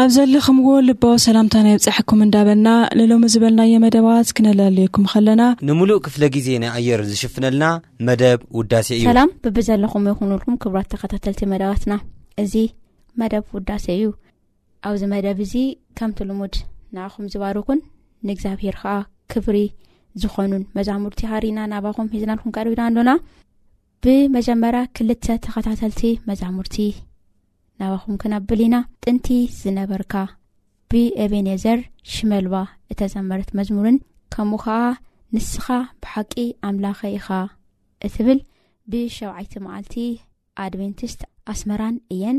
ኣብ ዘለኽምዎ ልባዊ ሰላምታና ይብጻሕኩም እንዳበልና ንሎሚ ዝበልናዮ መደባት ክነላልየኩም ከለና። ንሙሉእ ክፍለ ግዜ ናይ ኣየር ዝሽፍነልና መደብ ውዳሴ እዩ። ሰላም ብብዘለኹም ይኹኑልኩም ክብራት ተኸታተልቲ መደባትና እዚ መደብ ውዳሴ እዩ። ኣብዚ መደብ እዚ ከምቲ ልሙድ ንኣኹም ዝባርኩን ንእግዚኣብሄር ከኣ ክብሪ ዝኾኑን መዛሙርቲ ሃሪና ናባኹም ሒዝናልኩም ቀርብና ኣሎና። ብመጀመርያ ክልተ ተኸታተልቲ መዛሙርቲ ናባኹም ክነብል ኢና ጥንቲ ዝነበርካ ብኤቤኔዘር ሽመልባ እተዘመረት መዝሙርን ከምኡ ኸኣ ንስኻ ብሓቂ ኣምላኸ ኢኻ እትብል ብሸውዓይቲ መዓልቲ ኣድቨንቲስት ኣስመራን እየን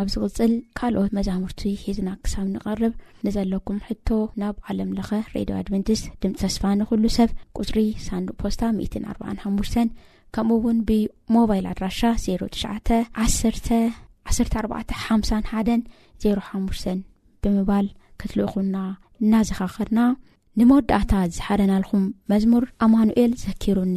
ኣብ ዝቕፅል ካልኦት መዛሙርቲ ሒዝና ክሳብ ንቐርብ ንዘለኩም ሕቶ ናብ ዓለም ለኸ ሬድዮ ኣድቨንቲስት ድምፂ ተስፋ ንኹሉ ሰብ ቁፅሪ ሳንዱቅ ፖስታ 145 ከምኡ እውን ብሞባይል ኣድራሻ 09 1451 05 ብምባል ክትልእኹና እናዘኻኸርና ንመወዳእታ ዝሓደናልኹም መዝሙር ኣማኑኤል ዘኪሩኒ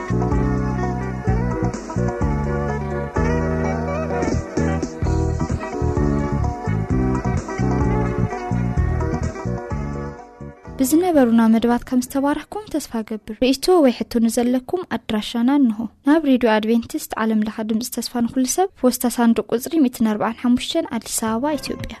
ብዝነበሩና መድባት ከም ዝተባረኽኩም ተስፋ ገብር ርእቶ ወይ ሕቶ ንዘለኩም ኣድራሻና እንሆ ናብ ሬድዮ ኣድቨንቲስት ዓለምለኻ ድምፂ ተስፋ ንኩሉ ሰብ ፖስታ ሳንዱቅ ቁፅሪ 145 ኣዲስ ኣበባ ኢትዮጵያ